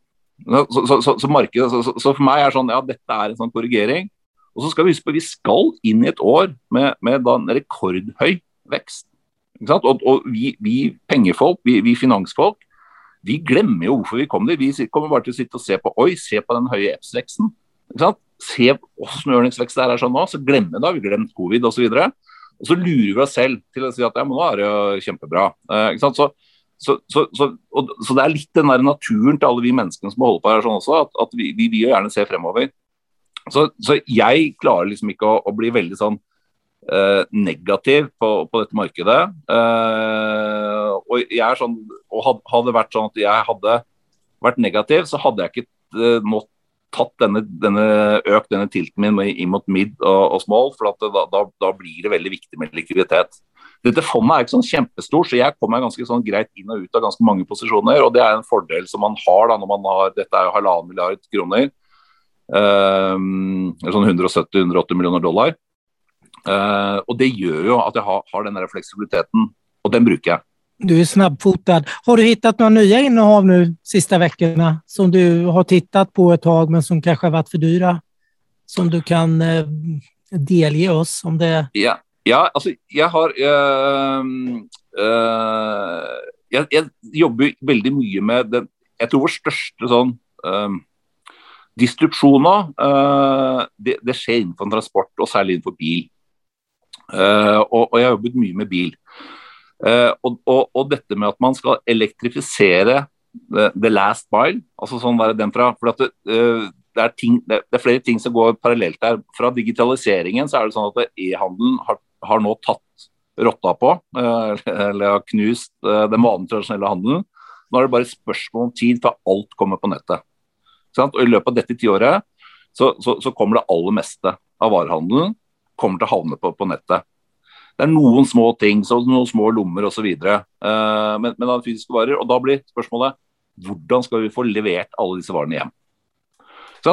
Så, så, så, så markedet, så, for meg er sånn ja, dette er en sånn korrigering. Og så skal vi huske på vi skal inn i et år med, med en rekordhøy vekst. Og, og vi, vi, pengefolk, vi, vi, finansfolk, vi glemmer jo hvorfor vi kom dit. Vi kommer bare til å sitte og se på oi, se på den høye EPS-veksten. Se åssen ørningsvekst det er sånn nå, så glemmer vi det. Vi har glemt covid osv. Og, og så lurer vi oss selv til å si at ja, men nå er det jo kjempebra. Uh, så, så, så, og, så, det er litt den der naturen til alle vi menneskene som holder på her sånn også, at, at vi, vi vil gjerne se fremover. Så, jeg klarer liksom ikke å, å bli veldig sånn eh, negativ på, på, dette markedet. Eh, og jeg er sånn, og hadde det vært sånn at jeg hadde vært negativ, så hadde jeg ikke eh, nå tatt denne, denne, økt denne tilten min inn mot mid og, og small, for da, da, da, blir det veldig viktig med likviditet. Dette fondet er ikke sånn kjempestort, så jeg kommer ganske sånn greit inn og ut av ganske mange posisjoner. og Det er en fordel som man har da når man har Dette er jo halvannen milliard kroner. Um, sånn 170-180 millioner dollar. Uh, og Det gjør jo at jeg har, har den fleksibiliteten, og den bruker jeg. Du er snabbfotad. Har du funnet noen nye innehav nå siste ukene som du har sett på et tag, men som kanskje har vært for dyre? Som du kan uh, delgi oss? om det? Ja, ja altså jeg har øh, øh, jeg, jeg, jobber veldig mye med den Jeg tror vår største sånn distrupsjon nå, det, det, skjer innenfor transport, og særlig innenfor bil. Og, og, jeg har jobbet mye med bil. Og, og, og, dette med at man skal elektrifisere the, the last mile, altså sånn der den fra for at det, det, er ting, det, er flere ting som går parallelt her. Fra digitaliseringen så er det sånn at e-handelen har, har, nå tatt rotta på, eller har knust den vanlige tradisjonelle handelen. Nå er det bare spørsmål om tid før alt kommer på nettet. Og I løpet av dette tiåret så, så, så kommer det aller meste av varehandelen kommer til å havne på, på nettet. Det er noen små ting, noen små lommer osv. Uh, men, men av fysiske varer. Og da blir spørsmålet hvordan skal vi få levert alle disse varene hjem?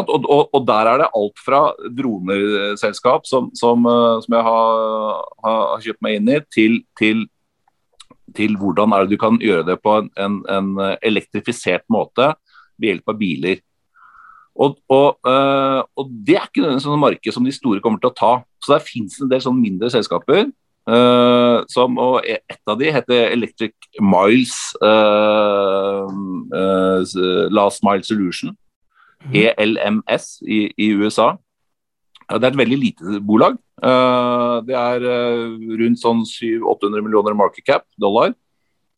Og, og, og, der er det alt fra droneselskap som, som, uh, som jeg har, har, kjøpt meg inn i, til, til, til, hvordan er det du kan gjøre det på en, en, en elektrifisert måte ved hjelp av biler. Og, og, uh, og, det er ikke nødvendigvis sånn marked som de store kommer til å ta. Så der finnes en del sånn mindre selskaper. Uh, som, og et av de heter Electric Miles uh, Last Mile Solution. Mm. ELMS i, i, USA. Det er et veldig lite bolag. det er rundt sånn 700-800 millioner market cap dollar.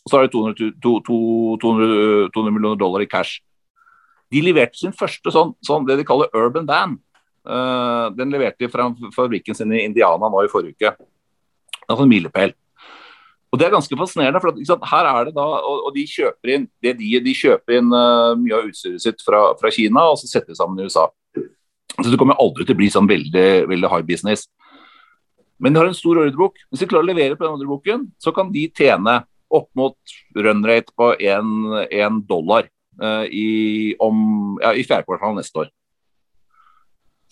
Og så er det 200, 200, 200 millioner dollar i cash. De leverte sin første sånn, sånn det de kaller urban van. Uh, den leverte de fra fabrikken sin i Indiana nå i forrige uke. Altså en milepæl. Og Det er ganske fascinerende, for at, her er det da, og, og de kjøper inn de, de kjøper inn uh, mye av utstyret sitt fra, fra, Kina og så setter de sammen i USA. Så Det kommer aldri til å bli sånn veldig, veldig high business. Men de har en stor ordrebok. Hvis de klarer å levere på den ordreboken, så kan de tjene opp mot run rate på én dollar uh, i, om, ja, i fjerde kvartal neste år.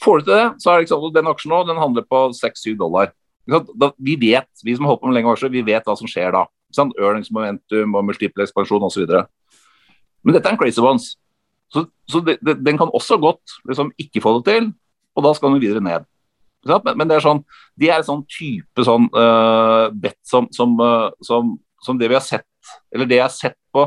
Får du til det, så er det ikke sant, den aksjen nå den handler på 6-7 dollar. Vi vet, vi som har holdt på med lenge aksjer, vi vet hva som skjer da. Earnings momentum og multiple ekspansjon osv. Men dette er en crazy ones. Så, så det, det, den kan også godt liksom, ikke få det til, og da skal den videre ned. Men, men, det er sånn, de er en sånn type sånn uh, bet som, som, uh, som, som, det vi har sett eller det jeg har sett på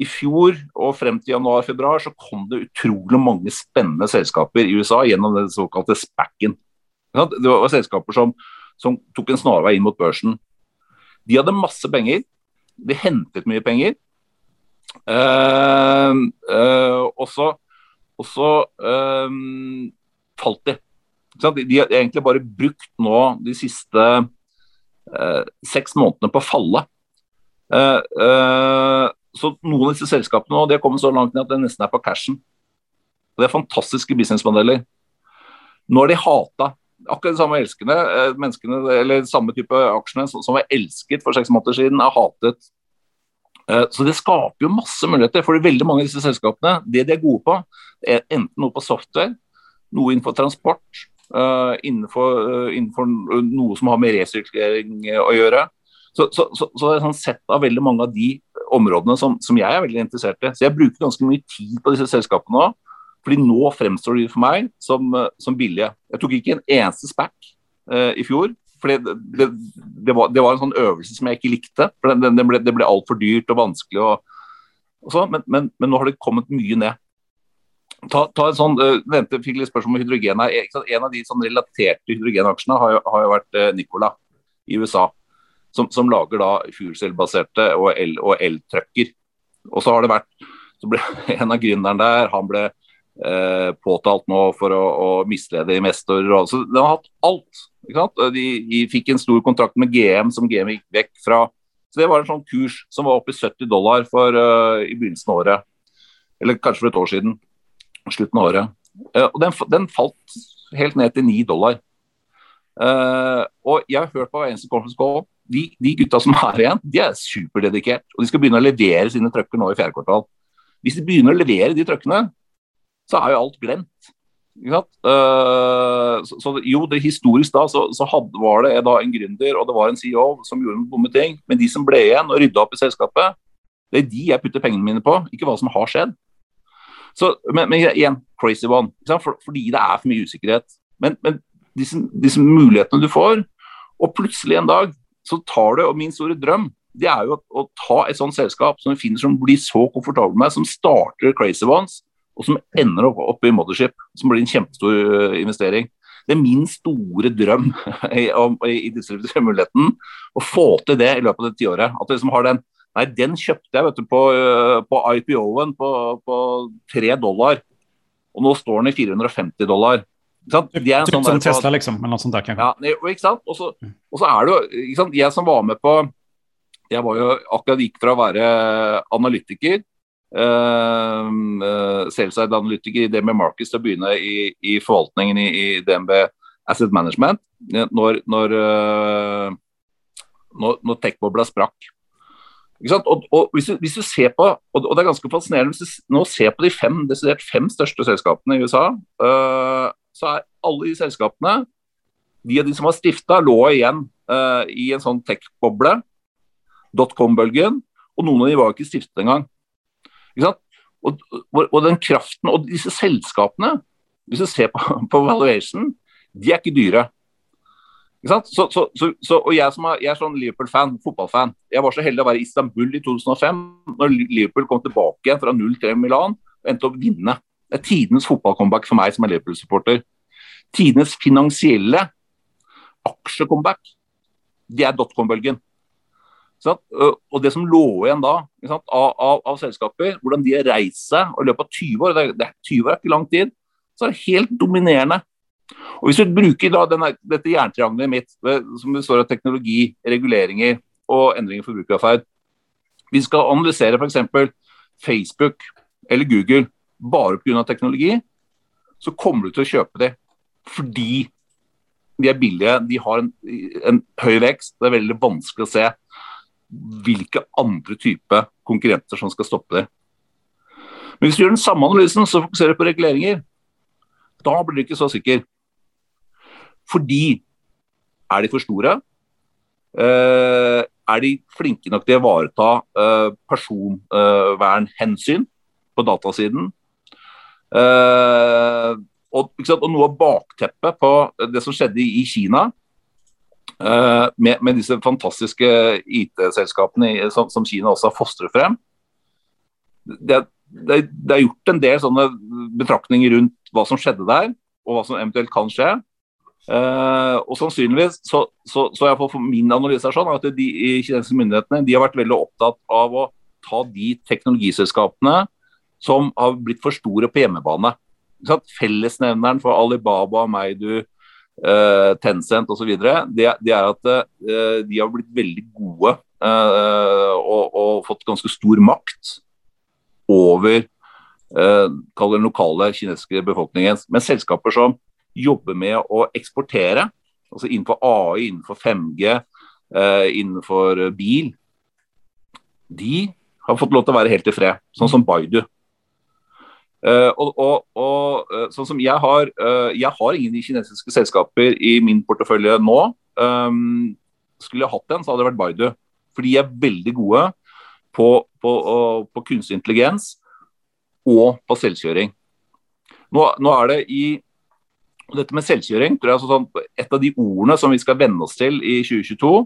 i fjor og frem til januar-februar, så kom det utrolig mange spennende selskaper i USA gjennom den såkalte SPAC-en. Det var selskaper som, som tok en snarvei inn mot børsen. De hadde masse penger. De hentet mye penger. Uh, uh, og så, og uh, falt de. De, de har egentlig bare brukt nå de siste seks månedene på å falle. så noen av disse selskapene nå, de har kommet så langt ned at det nesten er på cashen. Og Det er fantastiske businessmodeller. Nå er de hata akkurat de samme elskende menneskene, eller samme type aksjene som, var elsket for seks måneder siden, er hatet Eh, så det skaper jo masse muligheter. For veldig mange av disse selskapene, det de er gode på, er enten noe på software, noe innenfor transport, uh, innenfor, innenfor, noe som har med resirkulering å gjøre. Så, så, så, så det er sånn sett av veldig mange av de områdene som, som, jeg er veldig interessert i. Så jeg bruker ganske mye tid på disse selskapene nå. Fordi nå fremstår de for meg som, som billige. Jeg tok ikke en eneste spack uh, i fjor fordi det, det, det, var, det, var, en sånn øvelse som jeg ikke likte. for Det, det ble, det ble altfor dyrt og vanskelig. Og, og så, men, men, men, nå har det kommet mye ned. Ta, ta en sånn, uh, nevnte, fikk litt spørsmål om hydrogen her. En av de sånn relaterte hydrogenaksjene har, jo, har jo vært uh, Nicola i USA. Som, som lager da fuelcellbaserte og, el, og så har det vært så ble En av gründerne der han ble eh, påtalt nå for å, å mislede investorer. Så de har hatt alt. De, de, fikk en stor kontrakt med GM som GM gikk vekk fra. Så Det var en sånn kurs som var oppe i 70 dollar for, uh, i begynnelsen av året. Eller kanskje for et år siden. Slutten av året. Uh, og den, den, falt helt ned til 9 dollar. Uh, og jeg har hørt på hver eneste conference call de, de, gutta som er igjen, de er superdedikert. Og de skal begynne å levere sine trucker nå i fjerde kvartal. Hvis de begynner å levere de truckene, så er jo alt glemt. Uh, så, så, jo, det historisk da, så, så hadde, var det da en gründer og det var en CEO som gjorde noen dumme ting. Men de som ble igjen og rydda opp i selskapet, det er de jeg putter pengene mine på, ikke hva som har skjedd. Så, men, men igjen, crazy one. For, fordi det er for mye usikkerhet. Men, men disse, disse, mulighetene du får, og plutselig en dag så tar du, og min store drøm det er jo å, å ta et sånt selskap som du finner som blir så komfortabel med, som starter crazy ones, og som ender opp, opp i Mothership, som blir en kjempestor uh, investering. Det er min store drøm i, i, i disse muligheten, å få til det i løpet av det tiåret. At du liksom har den Nei, den kjøpte jeg vet du, på, uh, på IPO-en på, på 3 dollar, og nå står den i 450 dollar. Ikke sant? sånn som Tesla, liksom? Eller noe sånt der. Ja, ikke sant? Og og så er det jo ikke sant? Jeg som var med på Jeg var jo akkurat gikk fra å være analytiker Uh, uh, Selvseid analytiker i DNB Markets til å begynne i, i forvaltningen i, i, DNB Asset Management når, når, uh, når, når tech-bobla sprakk. Og, og hvis, du, hvis, du, ser på, og, det er ganske fascinerende hvis du nå ser på de fem, desidert fem største selskapene i USA, uh, så er alle de selskapene de av de som var stifta, lå igjen uh, i en sånn tech-boble, dotcom-bølgen, og noen av de var ikke stiftet engang. Og, og, den kraften og disse selskapene, hvis du ser på, på valuation, de er ikke dyre. Ikke så, så, så, og jeg, som er, jeg er sånn Liverpool-fan, fotballfan. Jeg var så heldig å være i Istanbul i 2005, når Liverpool kom tilbake igjen fra 0-3 Milan og endte opp å vinne. Det er tidenes fotballcomeback for meg som er Liverpool-supporter. Tidenes finansielle aksjecomeback, det er dotcom-bølgen. Og det som lå igjen da av, av, av, selskaper, hvordan de har reist seg i løpet av 20 år, det det er 20 år er ikke lang tid, så er det helt dominerende. Og Hvis du bruker da denne, dette jerntriangelet mitt, som består av teknologi, reguleringer og endringer i forbrukeratferd Vi skal analysere f.eks. Facebook eller Google bare pga. teknologi, så kommer du til å kjøpe dem fordi de er billige, de har en, en høy vekst. Det er veldig vanskelig å se hvilke andre type konkurrenter som skal stoppe det. Men hvis du gjør den samme analysen, så fokuserer du på reguleringer, da blir du ikke så sikker. Fordi er de for store? Uh, er de flinke nok til å ivareta uh, personvernhensyn på datasiden? Uh, og, og, noe av bakteppet på det som skjedde i Kina, med, med, disse fantastiske IT-selskapene som, som, Kina også har fostret frem. Det, det, det, er gjort en del sånne betraktninger rundt hva som skjedde der, og hva som eventuelt kan skje. Uh, og sannsynligvis, så, så, så jeg for min analyse er sånn at de kinesiske myndighetene de har vært veldig opptatt av å ta de teknologiselskapene som har blitt for store på hjemmebane. Fellesnevneren for Alibaba, Meidu, uh, Tencent osv. Det, det er at uh, de har blitt veldig gode uh, og, og, fått ganske stor makt over uh, den lokale kinesiske befolkningen. Men selskaper som jobber med å eksportere, altså innenfor AI, innenfor 5G, innenfor bil, de har fått lov til å være helt i fred, sånn som Baidu. Uh, og, og, og, uh, sånn som jeg har uh, Jeg har ingen kinesiske selskaper i min portefølje nå. Um, skulle jeg hatt en, så hadde det vært Baidu. For de er veldig gode på, på, på kunstig intelligens og på selvkjøring. Nå, nå, er det i Dette med selvkjøring tror jeg sånn, et av de ordene som vi skal venne oss til i 2022,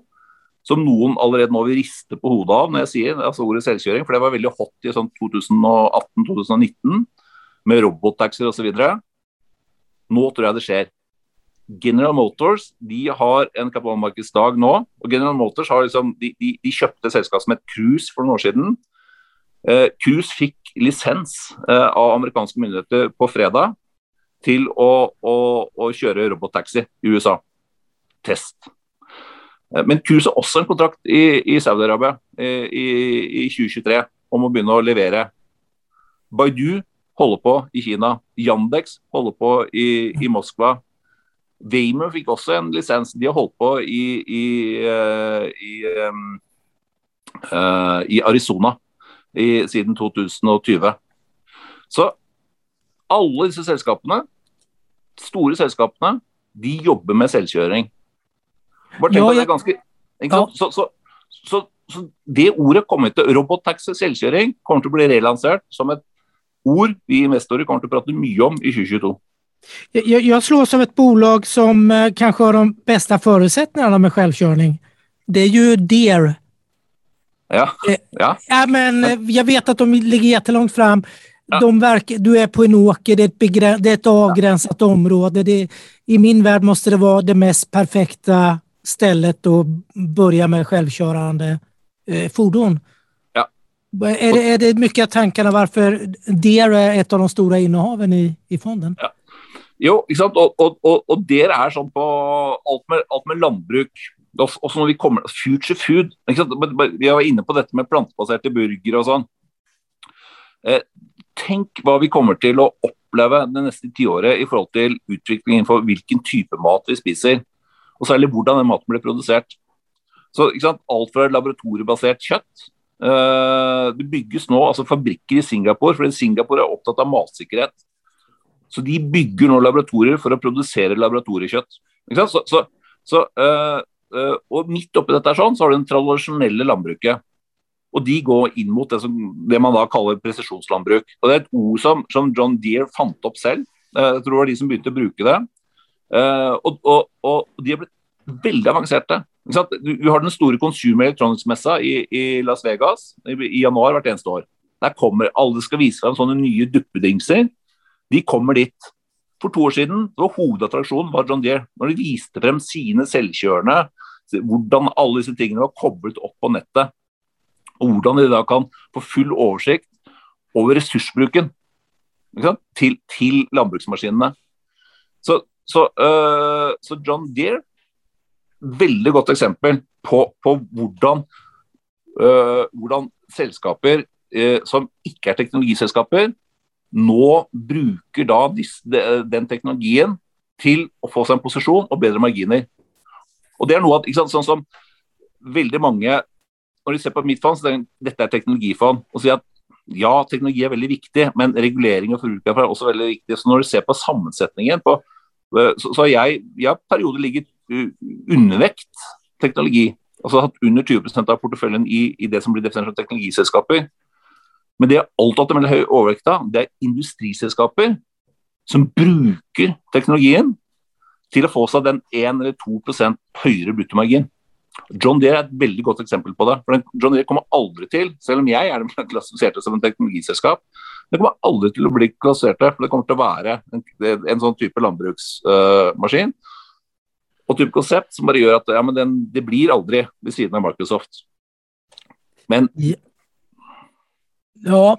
som noen allerede nå vil riste på hodet av når jeg sier altså ordet selvkjøring, for det var veldig hot i sånn 2018-2019 med robottaxier osv. Nå tror jeg det skjer. General Motors de har en kapitalmarkedsdag nå. og General Motors har liksom, de, de, de kjøpte selskapet som het Cruise for noen år siden. Eh, Cruise fikk lisens eh, av amerikanske myndigheter på fredag til å, å, å kjøre robottaxi i USA. Test. Eh, men Cruise har også en kontrakt i, i Saudi-Arabia eh, i, i, 2023 om å begynne å levere. Baidu holder på i Kina. Yandex holder på i, i Moskva. Waymer fikk også en lisens. De har holdt på i, i, uh, i, uh, i Arizona siden 2020. Så alle disse selskapene, store selskapene, de jobber med selvkjøring. Bare tenk at det er ganske ja. så, så, så, så, det ordet kommer til Robottaxi, selvkjøring, kommer til å bli relansert som et ord vi investorer kommer til å prate mye om i 2022. Jeg, jeg slås av et bolag som eh, kanske har de beste forutsetningene med selvkjøring. Det er jo Deer. Ja. Eh, ja. ja men jeg vet at de ligger kjempelangt fram. Ja. Du er på en åker, det er et, det är ett avgränsat ja. område. Det, I min verden må det være det mest perfekte stedet å begynne med selvkjørende eh, fordon. Är det, är det mycket av tankarna varför Dere er et av de store innehaven i, i fonden? Ja. Jo, ikke sant? Og, og, og, og Deer er sånn på alt med, alt med landbruk. Også når vi kommer, Future food. Vi var inne på dette med plantebaserte burgere og sånn. Eh, tenk hva vi kommer til å oppleve det neste tiåret i forhold til utviklingen for hvilken type mat vi spiser. Og særlig hvordan den maten blir produsert. Så? Alt fra laboratoriebasert kjøtt det bygges nå altså fabrikker i Singapore, fordi Singapore er opptatt av matsikkerhet. Så de bygger nå laboratorier for å produsere laboratoriekjøtt. Så, så, så, øh, øh, og midt oppi dette sånn, så har du det tradisjonelle landbruket. Og de går inn mot det, som, det man da kaller presisjonslandbruk. Og Det er et ord som, som John Deere fant opp selv. jeg tror det var de som begynte å bruke det. Og, og, og, de har blitt veldig avanserte. Du, har den store Consumer Electronics-messa i, i, Las Vegas i, i, januar hvert eneste år. Der kommer Alle skal vise frem sånne nye duppedingser. De kommer dit. For to år siden var hovedattraksjonen var John Deere. Når de viste frem sine selvkjørende, hvordan alle disse tingene var koblet opp på nettet. Og hvordan de da kan få full oversikt over ressursbruken til, til landbruksmaskinene. Så, så, øh, så John Deere veldig godt eksempel på, på hvordan, øh, hvordan, selskaper øh, som ikke er teknologiselskaper, nå bruker da disse, den teknologien til å få seg en posisjon og bedre marginer. Og det er noe at, sant, sånn som veldig mange, Når de ser på mitt fond, så er dette er teknologifond. og sier at ja, teknologi er veldig viktig, men regulering og forbruk er også veldig viktig. Så når du ser på sammensetningen på, øh, så, så har jeg, jeg har perioder ligget undervekt teknologi. Altså hatt under 20% av porteføljen i, i, det som blir definert som teknologiselskaper. Men det er alt hatt en veldig høy overvekt av, det er industriselskaper som bruker teknologien til å få seg den 1 eller 2% høyere bruttomargin. John Deere er et veldig godt eksempel på det. for John Deere kommer aldri til, selv om jeg er klassifisert som en teknologiselskap, det kommer aldri til å bli klassifisert, for det kommer til å være en, en sånn type landbruksmaskin uh, og type konsept som bare gjør at ja, men den, det blir aldri ved siden av Microsoft. Men ja. Ja,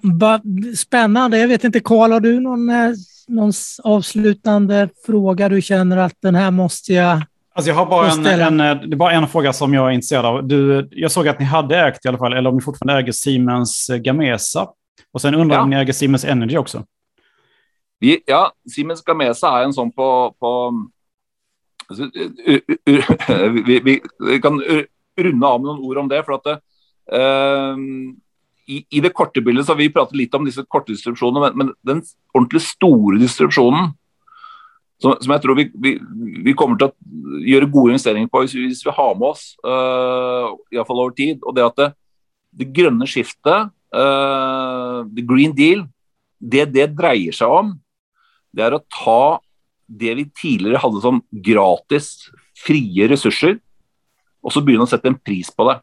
spännande. Jag vet inte, Karl, har du någon, eh, någon avslutande fråga du känner att den här måste jag Alltså jag har bara en, en, eh, det är bara en fråga som jag är intresserad av. Du, jag såg att ni hade ägt i alla fall, eller om ni fortfarande äger Siemens eh, Gamesa. Och sen undrar ja. om ni äger Siemens Energy också? Vi, ja, Siemens Gamesa er en sånn på, på altså, vi, vi, vi, kan runde av med noen ord om det. for at det, uh, i, i, det korte bildet så har vi pratet litt om disse korte distribusjonene, men, men den ordentlig store distribusjonen, som, som jeg tror vi, vi, vi, kommer til å gjøre gode investeringer på hvis, hvis vi har med oss, uh, iallfall over tid, og det at det, det grønne skiftet, uh, the green deal, det det dreier seg om, det er å ta det vi tidligere hadde som gratis, frie ressurser, og så begynne å sette en pris på det.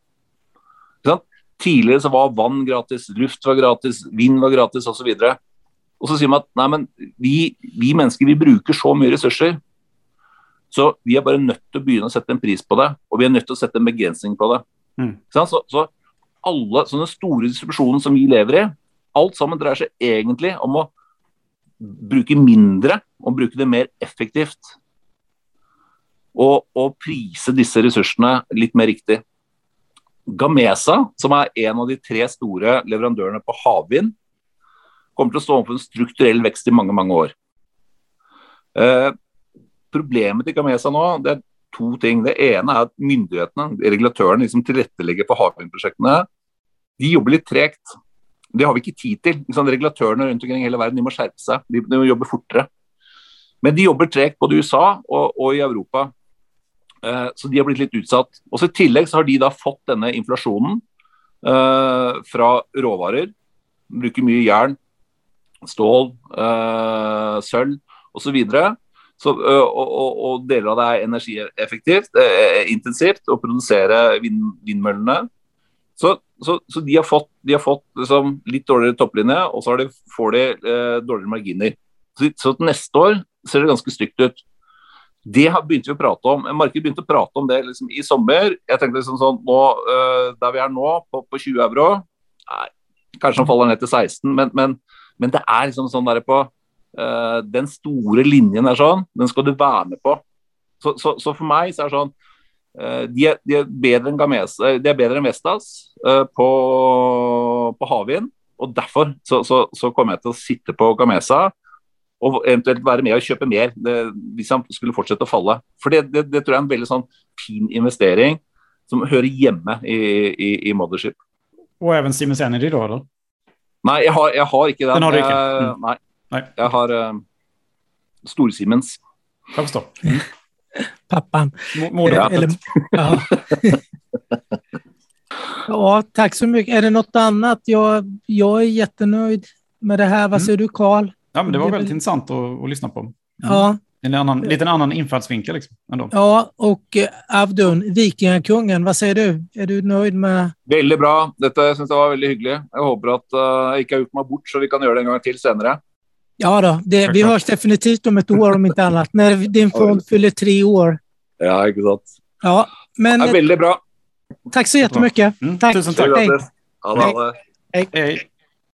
Tidligere så var vann gratis, luft var gratis, vind var gratis osv. Og, og så sier man at nei, men vi, vi, mennesker vi bruker så mye ressurser, så vi er bare nødt til å begynne å sette en pris på det, og vi er nødt til å sette en begrensning på det. Mm. Så, så, alle sånne store distribusjoner som vi lever i, alt sammen dreier seg egentlig om å bruke mindre og bruke det mer effektivt. Og, og prise disse ressursene litt mer riktig. Gamesa, som er en av de tre store leverandørene på havvind, kommer til å stå overfor en strukturell vekst i mange mange år. Eh, problemet til Gamesa nå det er to ting. Det ene er at myndighetene, regulatørene, liksom tilrettelegger for havvindprosjektene. De jobber litt tregt. Det har vi ikke tid til. Sånn, regulatørene rundt omkring i hele verden de må skjerpe seg. De, de må jobbe fortere. Men de jobber tregt både i USA og, og i Europa. Eh, så de har blitt litt utsatt. Også I tillegg så har de da fått denne inflasjonen eh, fra råvarer. De Bruker mye jern, stål, eh, sølv osv. Så, og, og, og, deler av det er energieffektivt, eh, intensivt, å produsere vind, vindmøllene. Så, så, så, de har fått, de har fått liksom, litt dårligere topplinje, og så de, får de eh, dårligere marginer. Så, så neste år ser det ganske stygt ut. Det begynte vi å prate om. Markedet begynte å prate om det liksom, i sommer. Jeg tenkte liksom sånn, nå, uh, Der vi er nå, på, på 20 euro nei, Kanskje han faller ned til 16, men, men, men det er liksom sånn der på uh, Den store linjen er sånn, den skal du være med på. Så, så, så for meg så er det sånn de, er, de, er, bedre enn Gamese, de er bedre enn Vestas på, på havvind. Og derfor så, så kommer jeg til å sitte på Gamesa og eventuelt være med og kjøpe mer det, hvis han skulle fortsette å falle. For det, det, det, tror jeg er en veldig sånn fin investering som hører hjemme i, i, i Mothership. Og even Siemens Energy, da? eller? Nei, jeg har, jeg har ikke den. Den har du ikke? Mm. Nei. nei. Jeg har uh, Stor-Siemens. Jeg forstår. Pappan. Moderboken. Ja. ja, tack så mycket. Är det något annat? Jag, jag är jättenöjd med det här. Vad mm. säger du, Karl? Ja, men det var väldigt det... intressant att, att, lyssna på. Mm. Ja. En annan, liten annan infallsvinkel. Liksom, ändå. Ja, och eh, Avdun, Vikingakungen, vad säger du? Er du nöjd med Veldig bra. Dette syns jeg var veldig hyggelig. Jeg håper at jag jeg ikke har gjort mig bort, så vi kan gjøre det en gang til senere. Ja da, det, vi høres definitivt om et år om ikke annet. Når din fond fyller tre år. Ja, ikke sant. Ja, men... Det er veldig bra. Takk så jättemycket. Mm, tack. Tusen tack. Hej. Ha det. Hej. Hej.